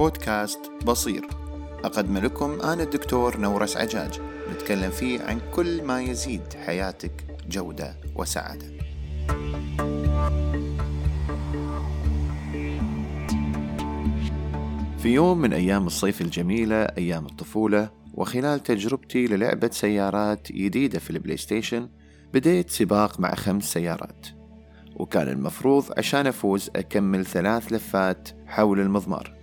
بودكاست بصير. أقدم لكم أنا الدكتور نورس عجاج نتكلم فيه عن كل ما يزيد حياتك جودة وسعادة. في يوم من أيام الصيف الجميلة أيام الطفولة وخلال تجربتي للعبة سيارات جديدة في ال PlayStation بديت سباق مع خمس سيارات. وكان المفروض عشان أفوز أكمل ثلاث لفات حول المضمار.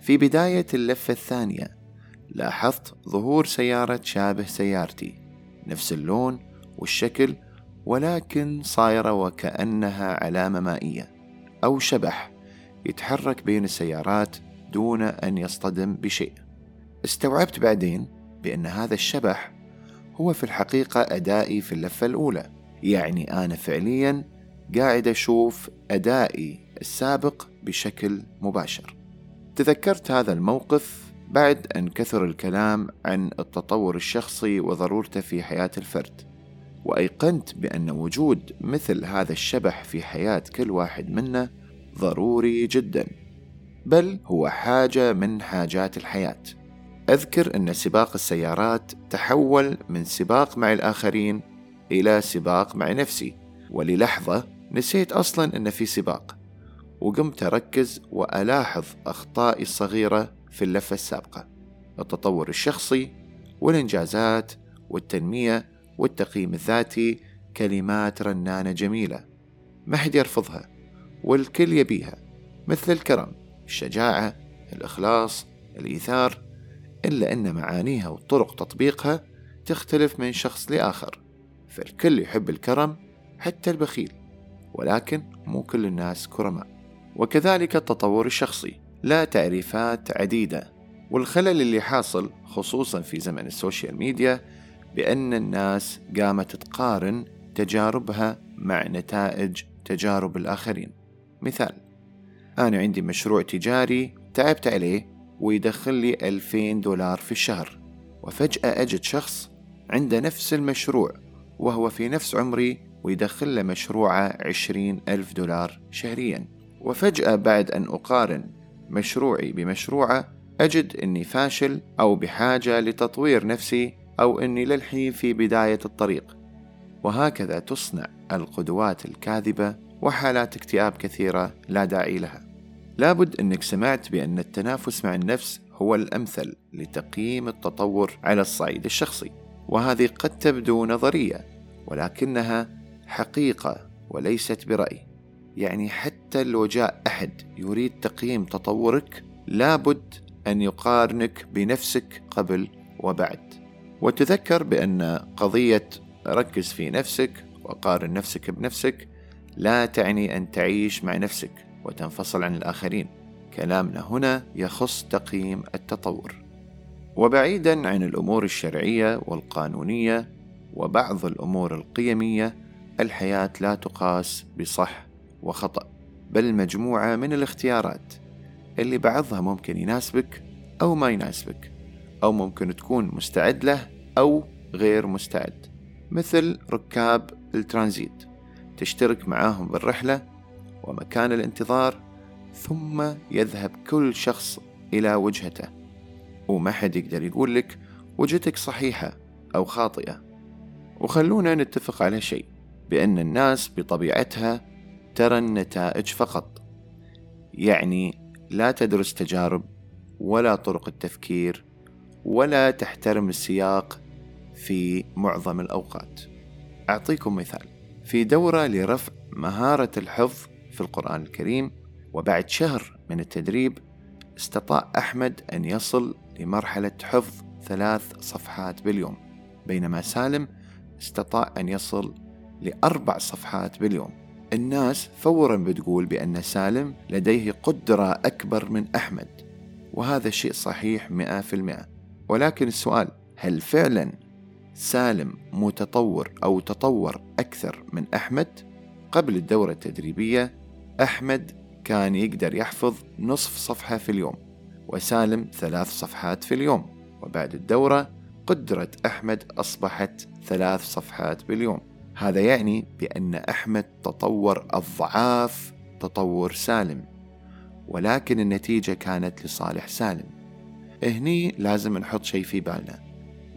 في بداية اللفة الثانية لاحظت ظهور سيارة شابه سيارتي نفس اللون والشكل ولكن صايرة وكأنها علامة مائية أو شبح يتحرك بين السيارات دون أن يصطدم بشيء. استوعبت بعدين بأن هذا الشبح هو في الحقيقة أدائي في اللفة الأولى. يعني أنا فعليا قاعد أشوف أدائي السابق بشكل مباشر. تذكرت هذا الموقف بعد أن كثر الكلام عن التطور الشخصي وضرورته في حياة الفرد وأيقنت بأن وجود مثل هذا الشبح في حياة كل واحد منا ضروري جدا بل هو حاجة من حاجات الحياة. أذكر أن سباق السيارات تحول من سباق مع الآخرين إلى سباق مع نفسي وللحظة نسيت أصلا أن في سباق. وقمت أركز وألاحظ أخطائي الصغيرة في اللفة السابقة التطور الشخصي والإنجازات والتنمية والتقييم الذاتي كلمات رنانة جميلة ما حد يرفضها والكل يبيها مثل الكرم الشجاعة الإخلاص الإيثار إلا أن معانيها وطرق تطبيقها تختلف من شخص لآخر فالكل يحب الكرم حتى البخيل ولكن مو كل الناس كرماء. وكذلك التطور الشخصي. له تعريفات عديدة. والخلل اللي حاصل خصوصا في زمن ال social media بأن الناس قامت تقارن تجاربها مع نتائج تجارب الآخرين. مثال أنا عندي مشروع تجاري تعبت عليه ويدخل لي 2000 دولار في الشهر وفجأة أجد شخص عنده نفس المشروع وهو في نفس عمري ويدخل له مشروعه 20 ألف دولار شهريا. وفجأة بعد أن أقارن مشروعي بمشروعة أجد أني فاشل أو بحاجة لتطوير نفسي أو أني للحين في بداية الطريق. وهكذا تصنع القدوات الكاذبة وحالات اكتئاب كثيرة لا داعي لها. لابد أنك سمعت بأن التنافس مع النفس هو الأمثل لتقييم التطور على الصعيد الشخصي. وهذه قد تبدو نظرية ولكنها حقيقة وليست برأي. يعني حتى لو جاء أحد يريد تقييم تطورك لابد أن يقارنك بنفسك قبل وبعد. وتذكر بأن قضية ركز في نفسك وقارن نفسك بنفسك لا تعني أن تعيش مع نفسك وتنفصل عن الآخرين. كلامنا هنا يخص تقييم التطور. وبعيدا عن الأمور الشرعية والقانونية وبعض الأمور القيمية الحياة لا تقاس بصح وخطأ بل مجموعة من الاختيارات اللي بعضها ممكن يناسبك أو ما يناسبك أو ممكن تكون مستعد له أو غير مستعد. مثل ركاب الترانزيت تشترك معاهم بالرحلة ومكان الانتظار ثم يذهب كل شخص إلى وجهته. وما حد يقدر يقول لك وجهتك صحيحة أو خاطئة. وخلونا نتفق على شيء بأن الناس بطبيعتها ترى النتائج فقط. يعني لا تدرس تجارب ولا طرق التفكير ولا تحترم السياق في معظم الأوقات. أعطيكم مثال. في دورة لرفع مهارة الحفظ في القرآن الكريم وبعد شهر من التدريب استطاع أحمد أن يصل لمرحلة حفظ ثلاث صفحات باليوم. بينما سالم استطاع أن يصل لأربع صفحات باليوم. الناس فورا بتقول بأن سالم لديه قدرة أكبر من أحمد وهذا الشيء صحيح مئة في المئة. ولكن السؤال هل فعلا سالم متطور أو تطور أكثر من أحمد؟ قبل الدورة التدريبية أحمد كان يقدر يحفظ نصف صفحة في اليوم وسالم ثلاث صفحات في اليوم. وبعد الدورة قدرة أحمد أصبحت ثلاث صفحات باليوم. هذا يعني بأن أحمد تطور أضعاف تطور سالم ولكن النتيجة كانت لصالح سالم. هني لازم نحط شيء في بالنا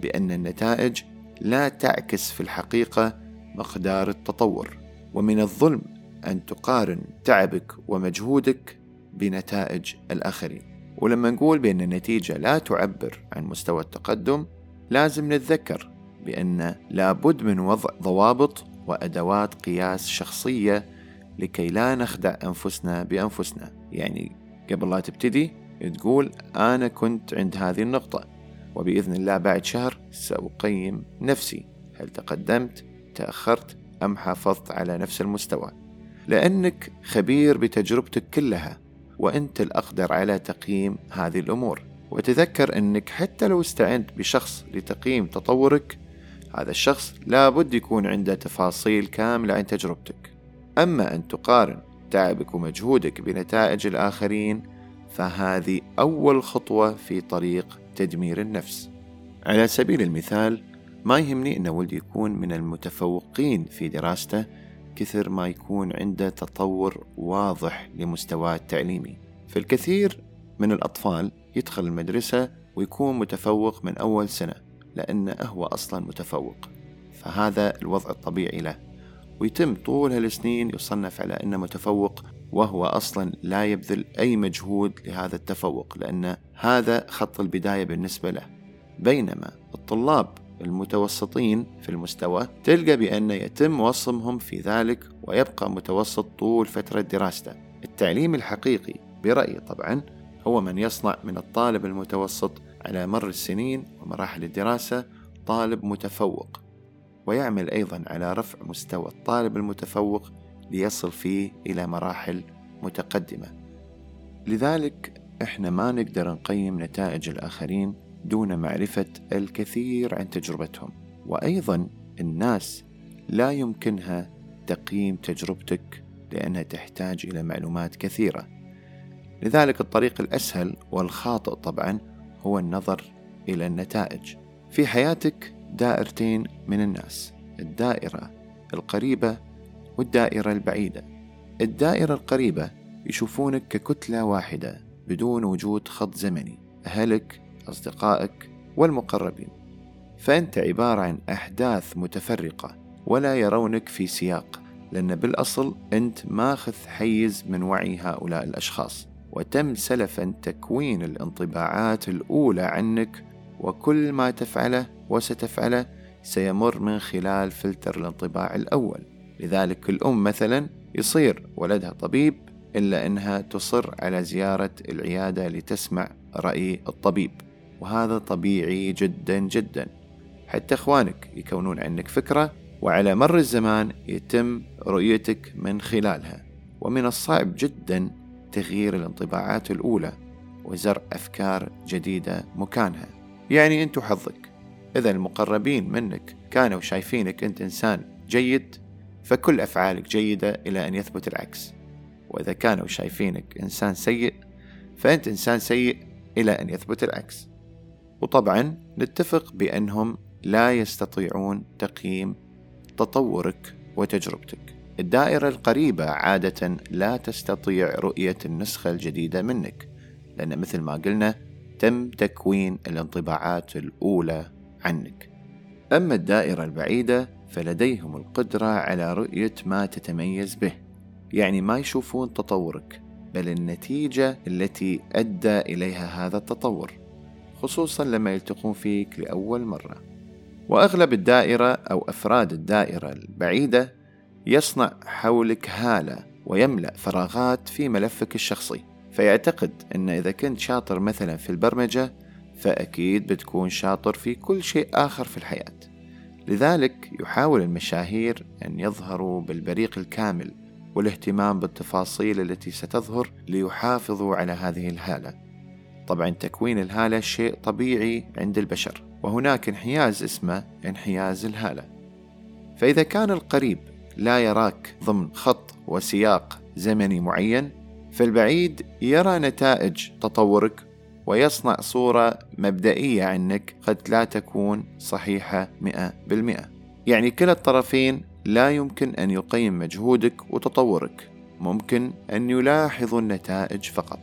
بأن النتائج لا تعكس في الحقيقة مقدار التطور. ومن الظلم أن تقارن تعبك ومجهودك بنتائج الآخرين. ولما نقول بأن النتيجة لا تعبر عن مستوى التقدم لازم نتذكر بأن لابد من وضع ضوابط وأدوات قياس شخصية لكي لا نخدع أنفسنا بأنفسنا. يعني قبل لا تبتدي تقول أنا كنت عند هذه النقطة وبإذن الله بعد شهر سأقيم نفسي. هل تقدمت تأخرت أم حافظت على نفس المستوى؟ لأنك خبير بتجربتك كلها وأنت الأقدر على تقييم هذه الأمور. وتذكر أنك حتى لو استعنت بشخص لتقييم تطورك هذا الشخص لابد يكون عنده تفاصيل كاملة عن تجربتك. أما أن تقارن تعبك ومجهودك بنتائج الآخرين فهذه أول خطوة في طريق تدمير النفس. على سبيل المثال ما يهمني أن ولدي يكون من المتفوقين في دراسته كثر ما يكون عنده تطور واضح لمستواه التعليمي. فالكثير من الأطفال يدخل المدرسة ويكون متفوق من أول سنة. لأنه هو أصلا متفوق فهذا الوضع الطبيعي له. ويتم طول هالسنين يصنف على أنه متفوق وهو أصلا لا يبذل أي مجهود لهذا التفوق لأن هذا خط البداية بالنسبة له. بينما الطلاب المتوسطين في المستوى تلقى بأن يتم وصمهم في ذلك ويبقى متوسط طول فترة دراسته. التعليم الحقيقي برأيي طبعا هو من يصنع من الطالب المتوسط على مر السنين ومراحل الدراسة طالب متفوق ويعمل أيضا على رفع مستوى الطالب المتفوق ليصل فيه إلى مراحل متقدمة. لذلك إحنا ما نقدر نقيم نتائج الآخرين دون معرفة الكثير عن تجربتهم وأيضا الناس لا يمكنها تقييم تجربتك لأنها تحتاج إلى معلومات كثيرة. لذلك الطريق الأسهل والخاطئ طبعا هو النظر إلى النتائج. في حياتك دائرتين من الناس الدائرة القريبة والدائرة البعيدة. الدائرة القريبة يشوفونك ككتلة واحدة بدون وجود خط زمني أهلك أصدقائك والمقربين. فأنت عبارة عن أحداث متفرقة ولا يرونك في سياق لأن بالأصل أنت ماخذ حيز من وعي هؤلاء الأشخاص. وتم سلفا تكوين الانطباعات الأولى عنك وكل ما تفعله وستفعله سيمر من خلال فلتر الانطباع الأول. لذلك الأم مثلا يصير ولدها طبيب إلا أنها تصر على زيارة العيادة لتسمع رأي الطبيب. وهذا طبيعي جدا جدا. حتى إخوانك يكونون عنك فكرة وعلى مر الزمان يتم رؤيتك من خلالها. ومن الصعب جدا تغيير الانطباعات الأولى وزرع أفكار جديدة مكانها. يعني أنت حظك إذا المقربين منك كانوا شايفينك أنت إنسان جيد فكل أفعالك جيدة إلى أن يثبت العكس. وإذا كانوا شايفينك إنسان سيء فأنت إنسان سيء إلى أن يثبت العكس. وطبعا نتفق بأنهم لا يستطيعون تقييم تطورك وتجربتك. الدائرة القريبة عادة لا تستطيع رؤية النسخة الجديدة منك لأن مثل ما قلنا تم تكوين الانطباعات الأولى عنك. أما الدائرة البعيدة فلديهم القدرة على رؤية ما تتميز به يعني ما يشوفون تطورك بل النتيجة التي أدى إليها هذا التطور خصوصا لما يلتقون فيك لأول مرة. وأغلب الدائرة أو أفراد الدائرة البعيدة يصنع حولك هالة ويملأ فراغات في ملفك الشخصي. فيعتقد أن إذا كنت شاطر مثلا في البرمجة فأكيد بتكون شاطر في كل شيء آخر في الحياة. لذلك يحاول المشاهير أن يظهروا بالبريق الكامل والاهتمام بالتفاصيل التي ستظهر ليحافظوا على هذه الهالة. طبعا تكوين الهالة شيء طبيعي عند البشر وهناك انحياز اسمه انحياز الهالة. فإذا كان القريب لا يراك ضمن خط وسياق زمني معين. فالبعيد يرى نتائج تطورك ويصنع صورة مبدئية عنك قد لا تكون صحيحة مئة بالمئة. يعني كلا الطرفين لا يمكن أن يقيم مجهودك وتطورك. ممكن أن يلاحظوا النتائج فقط.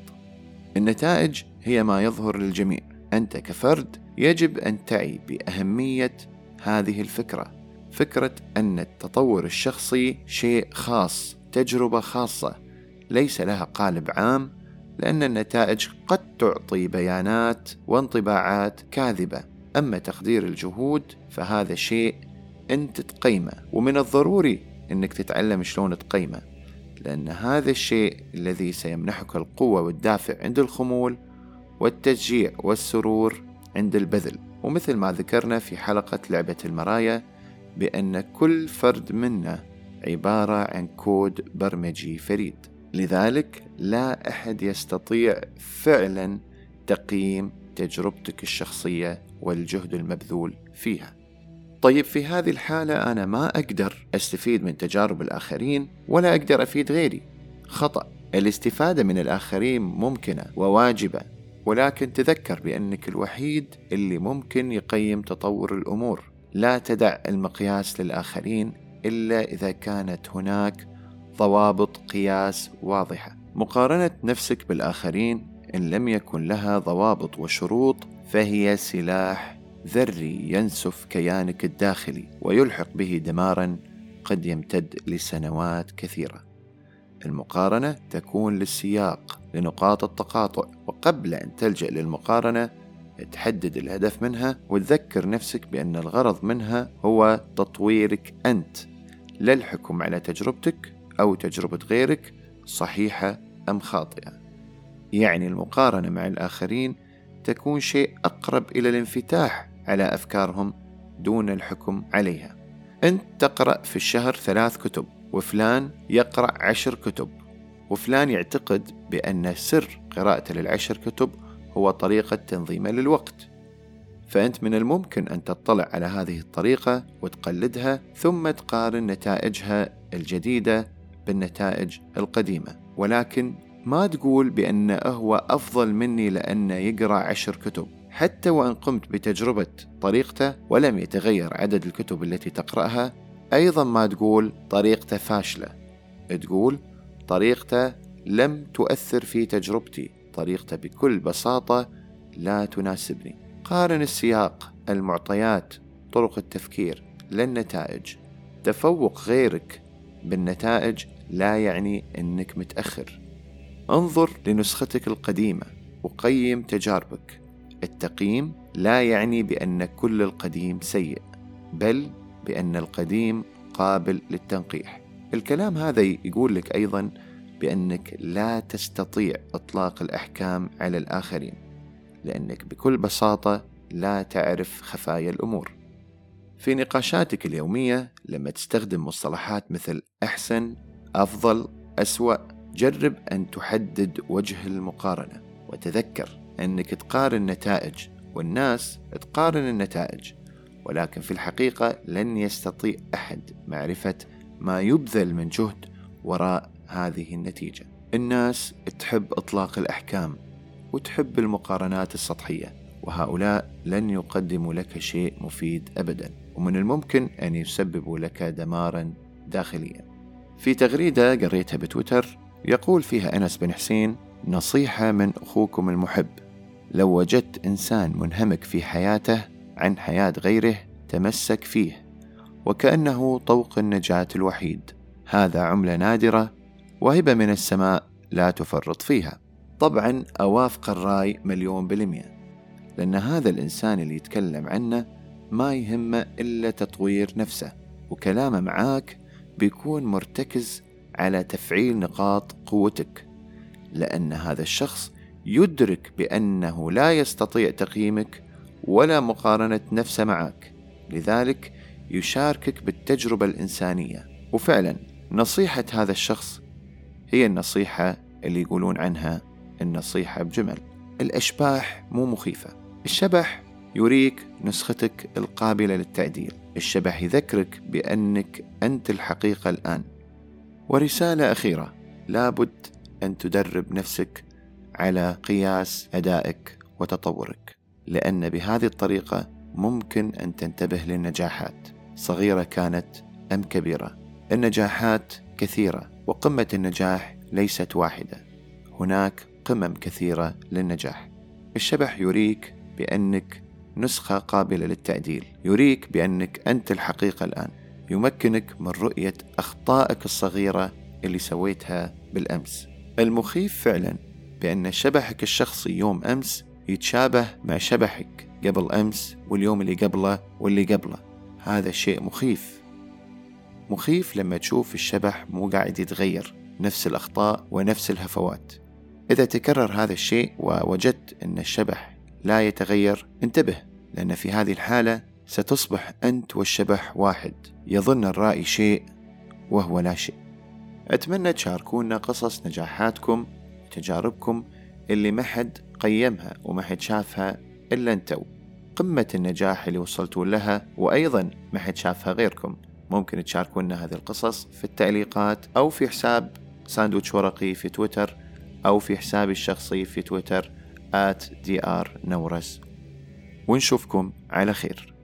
النتائج هي ما يظهر للجميع. أنت كفرد يجب أن تعي بأهمية هذه الفكرة. فكرة أن التطور الشخصي شيء خاص تجربة خاصة ليس لها قالب عام لأن النتائج قد تعطي بيانات وانطباعات كاذبة. أما تقدير الجهود فهذا شيء أنت تقيمه ومن الضروري أنك تتعلم شلون تقيمه لأن هذا الشيء الذي سيمنحك القوة والدافع عند الخمول والتشجيع والسرور عند البذل. ومثل ما ذكرنا في حلقة لعبة المرايا بأن كل فرد منا عبارة عن كود برمجي فريد. لذلك لا أحد يستطيع فعلا تقييم تجربتك الشخصية والجهد المبذول فيها. طيب في هذه الحالة أنا ما أقدر أستفيد من تجارب الآخرين ولا أقدر أفيد غيري. خطأ. الاستفادة من الآخرين ممكنة وواجبة ولكن تذكر بأنك الوحيد اللي ممكن يقيم تطور الأمور. لا تدع المقياس للآخرين إلا إذا كانت هناك ضوابط قياس واضحة. مقارنة نفسك بالآخرين إن لم يكن لها ضوابط وشروط فهي سلاح ذري ينسف كيانك الداخلي ويلحق به دمارا قد يمتد لسنوات كثيرة. المقارنة تكون للسياق لنقاط التقاطع وقبل أن تلجأ للمقارنة تحدد الهدف منها وتذكر نفسك بأن الغرض منها هو تطويرك أنت لا الحكم على تجربتك أو تجربة غيرك صحيحة أم خاطئة. يعني المقارنة مع الآخرين تكون شيء أقرب إلى الانفتاح على أفكارهم دون الحكم عليها. أنت تقرأ في الشهر ثلاث كتب وفلان يقرأ عشر كتب وفلان يعتقد بأن سر قراءته للعشر كتب هو طريقة تنظيمه للوقت. فأنت من الممكن أن تطلع على هذه الطريقة وتقلدها ثم تقارن نتائجها الجديدة بالنتائج القديمة. ولكن ما تقول بأنه هو أفضل مني لأنه يقرأ عشر كتب. حتى وإن قمت بتجربة طريقته ولم يتغير عدد الكتب التي تقرأها أيضا ما تقول طريقته فاشلة. تقول طريقته لم تؤثر في تجربتي. طريقته بكل بساطة لا تناسبني. قارن السياق المعطيات طرق التفكير للنتائج. تفوق غيرك بالنتائج لا يعني إنك متأخر. انظر لنسختك القديمة وقيم تجاربك. التقييم لا يعني بأن كل القديم سيء بل بأن القديم قابل للتنقيح. الكلام هذا يقول لك أيضا بأنك لا تستطيع إطلاق الأحكام على الآخرين لأنك بكل بساطة لا تعرف خفايا الأمور. في نقاشاتك اليومية لما تستخدم مصطلحات مثل أحسن أفضل أسوأ جرب أن تحدد وجه المقارنة وتذكر أنك تقارن نتائج والناس تقارن النتائج ولكن في الحقيقة لن يستطيع أحد معرفة ما يبذل من جهد وراء هذه النتيجة. الناس تحب إطلاق الأحكام وتحب المقارنات السطحية وهؤلاء لن يقدموا لك شيء مفيد أبدا ومن الممكن أن يسببوا لك دمارا داخليا. في تغريدة قريتها بتويتر يقول فيها أنس بن حسين نصيحة من أخوكم المحب. لو وجدت إنسان منهمك في حياته عن حياة غيره تمسك فيه وكأنه طوق النجاة الوحيد. هذا عملة نادرة وهبة من السماء لا تفرط فيها. طبعا أوافق الرأي مليون بالمية لأن هذا الإنسان اللي يتكلم عنه ما يهمه إلا تطوير نفسه وكلامه معاك بيكون مرتكز على تفعيل نقاط قوتك. لأن هذا الشخص يدرك بأنه لا يستطيع تقييمك ولا مقارنة نفسه معك. لذلك يشاركك بالتجربة الإنسانية. وفعلا نصيحة هذا الشخص هي النصيحة اللي يقولون عنها النصيحة بجمل. الأشباح مو مخيفة. الشبح يريك نسختك القابلة للتعديل. الشبح يذكرك بأنك أنت الحقيقة الآن. ورسالة أخيرة. لابد أن تدرب نفسك على قياس أدائك وتطورك. لأن بهذه الطريقة ممكن أن تنتبه للنجاحات. صغيرة كانت أم كبيرة. النجاحات كثيرة وقمة النجاح ليست واحدة. هناك قمم كثيرة للنجاح. الشبح يريك بأنك نسخة قابلة للتعديل. يريك بأنك أنت الحقيقة الآن. يمكنك من رؤية أخطائك الصغيرة اللي سويتها بالأمس. المخيف فعلا بأن شبحك الشخصي يوم أمس يتشابه مع شبحك قبل أمس واليوم اللي قبله واللي قبله. هذا شيء مخيف. مخيف لما تشوف الشبح مو قاعد يتغير نفس الأخطاء ونفس الهفوات. إذا تكرر هذا الشيء ووجدت أن الشبح لا يتغير انتبه لأن في هذه الحالة ستصبح أنت والشبح واحد. يظن الرائي شيء وهو لا شيء. أتمنى تشاركونا قصص نجاحاتكم وتجاربكم اللي ما حد قيمها وما حد شافها إلا أنتو. قمة النجاح اللي وصلتوا لها وأيضا ما حد شافها غيركم. ممكن تشاركونا هذه القصص في التعليقات أو في حساب ساندويتش ورقي في تويتر أو في حسابي الشخصي في تويتر at ونشوفكم على خير.